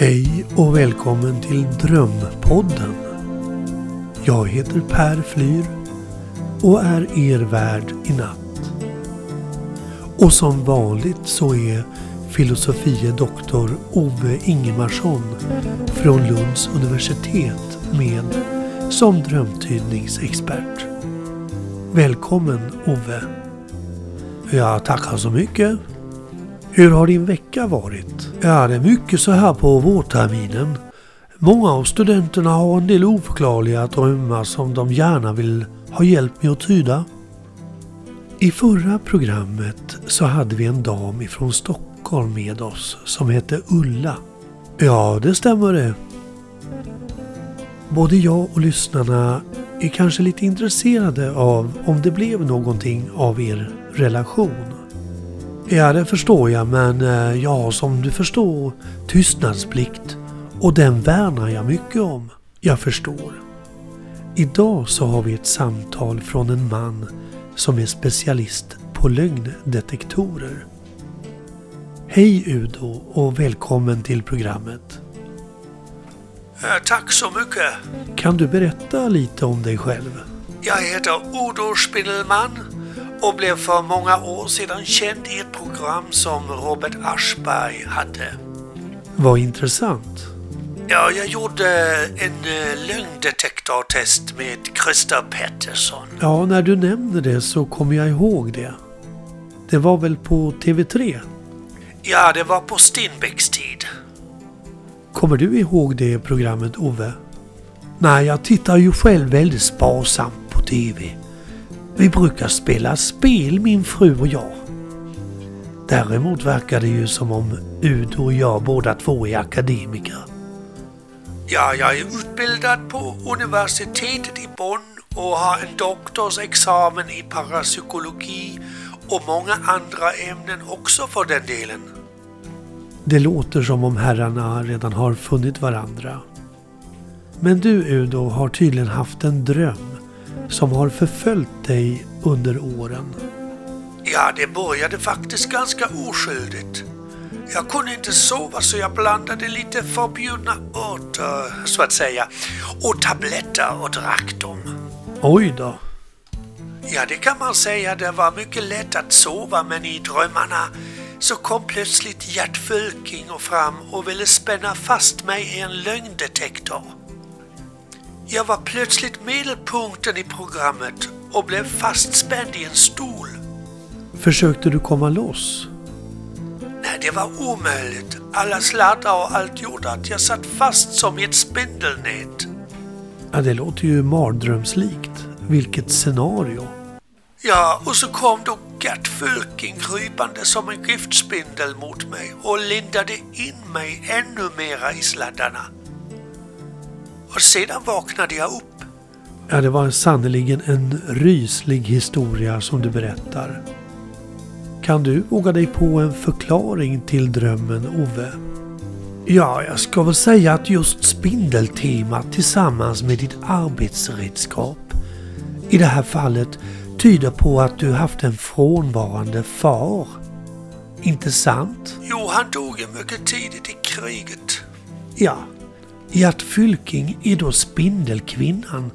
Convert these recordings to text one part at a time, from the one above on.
Hej och välkommen till Drömpodden. Jag heter Per Flyr och är er värd i natt. Och som vanligt så är filosofie doktor Ove Ingemarsson från Lunds universitet med som drömtydningsexpert. Välkommen Ove! Ja, tackar så mycket. Hur har din vecka varit? Ja, det är mycket så här på vårterminen. Många av studenterna har en del oförklarliga drömmar som de gärna vill ha hjälp med att tyda. I förra programmet så hade vi en dam ifrån Stockholm med oss som hette Ulla. Ja, det stämmer det. Både jag och lyssnarna är kanske lite intresserade av om det blev någonting av er relation. Ja, det förstår jag, men eh, jag har som du förstår tystnadsplikt och den värnar jag mycket om. Jag förstår. Idag så har vi ett samtal från en man som är specialist på lögndetektorer. Hej Udo och välkommen till programmet. Eh, Tack så mycket. Kan du berätta lite om dig själv? Jag heter Udo Spindelman och blev för många år sedan känd i ett program som Robert Aschberg hade. Vad intressant. Ja, jag gjorde en eh, lögndetektortest med Christer Pettersson. Ja, när du nämnde det så kommer jag ihåg det. Det var väl på TV3? Ja, det var på Stenbecks tid. Kommer du ihåg det programmet Ove? Nej, jag tittar ju själv väldigt sparsamt på TV. Vi brukar spela spel min fru och jag. Däremot verkar det ju som om Udo och jag båda två är akademiker. Ja, jag är utbildad på universitetet i Bonn och har en doktorsexamen i parapsykologi och många andra ämnen också för den delen. Det låter som om herrarna redan har funnit varandra. Men du Udo har tydligen haft en dröm som har förföljt dig under åren. Ja, det började faktiskt ganska oskyldigt. Jag kunde inte sova så jag blandade lite förbjudna örter, så att säga, och tabletter och drack dem. Oj då. Ja, det kan man säga. Det var mycket lätt att sova men i drömmarna så kom plötsligt Gert Fölking fram och ville spänna fast mig i en lögndetektor. Jag var plötsligt medelpunkten i programmet och blev fastspänd i en stol. Försökte du komma loss? Nej, det var omöjligt. Alla sladdar och allt gjorde att jag satt fast som i ett spindelnät. Ja, det låter ju mardrömslikt. Vilket scenario. Ja, och så kom då Gert Fölking krypande som en giftspindel mot mig och lindade in mig ännu mera i sladdarna. Och sedan vaknade jag upp. Ja, det var sannerligen en ryslig historia som du berättar. Kan du våga dig på en förklaring till drömmen, Ove? Ja, jag ska väl säga att just spindeltemat tillsammans med ditt arbetsredskap i det här fallet tyder på att du haft en frånvarande far. Inte sant? Jo, han dog ju mycket tidigt i kriget. Ja, Gert Fylking är då spindelkvinnan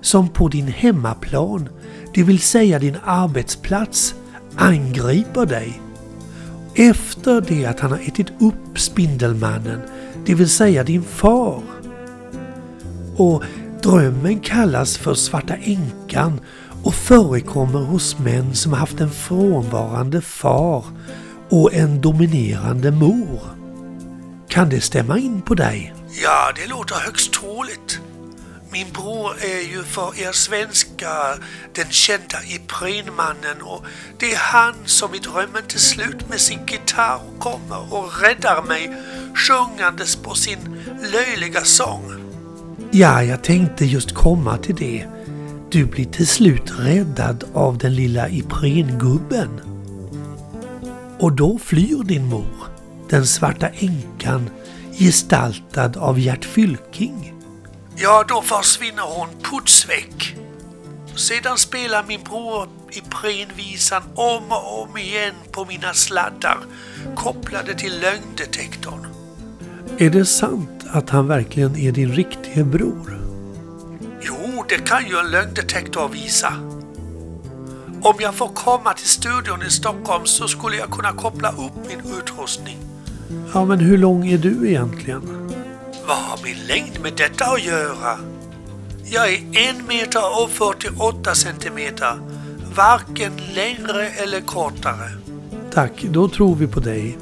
som på din hemmaplan, det vill säga din arbetsplats, angriper dig. Efter det att han har ätit upp Spindelmannen, det vill säga din far. Och drömmen kallas för Svarta änkan och förekommer hos män som haft en frånvarande far och en dominerande mor. Kan det stämma in på dig? Ja, det låter högst troligt. Min bror är ju för er svenskar den kända Iprenmannen och det är han som i drömmen till slut med sin gitarr kommer och räddar mig sjungandes på sin löjliga sång. Ja, jag tänkte just komma till det. Du blir till slut räddad av den lilla Iprengubben. Och då flyr din mor, den svarta änkan, gestaltad av Gert Fylking. Ja, då försvinner hon putsväck. Sedan spelar min bror Iprenvisan om och om igen på mina sladdar kopplade till lögndetektorn. Är det sant att han verkligen är din riktiga bror? Jo, det kan ju en lögndetektor visa. Om jag får komma till studion i Stockholm så skulle jag kunna koppla upp min utrustning. Ja, men hur lång är du egentligen? Vad har min längd med detta att göra? Jag är en meter och 48 centimeter. Varken längre eller kortare. Tack, då tror vi på dig.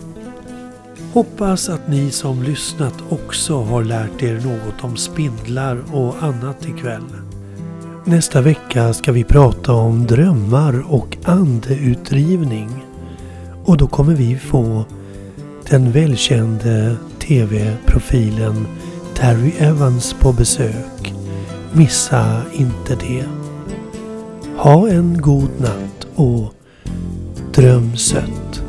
Hoppas att ni som lyssnat också har lärt er något om spindlar och annat ikväll. Nästa vecka ska vi prata om drömmar och andeutdrivning. Och då kommer vi få den välkände TV-profilen Terry Evans på besök. Missa inte det. Ha en god natt och dröm sött.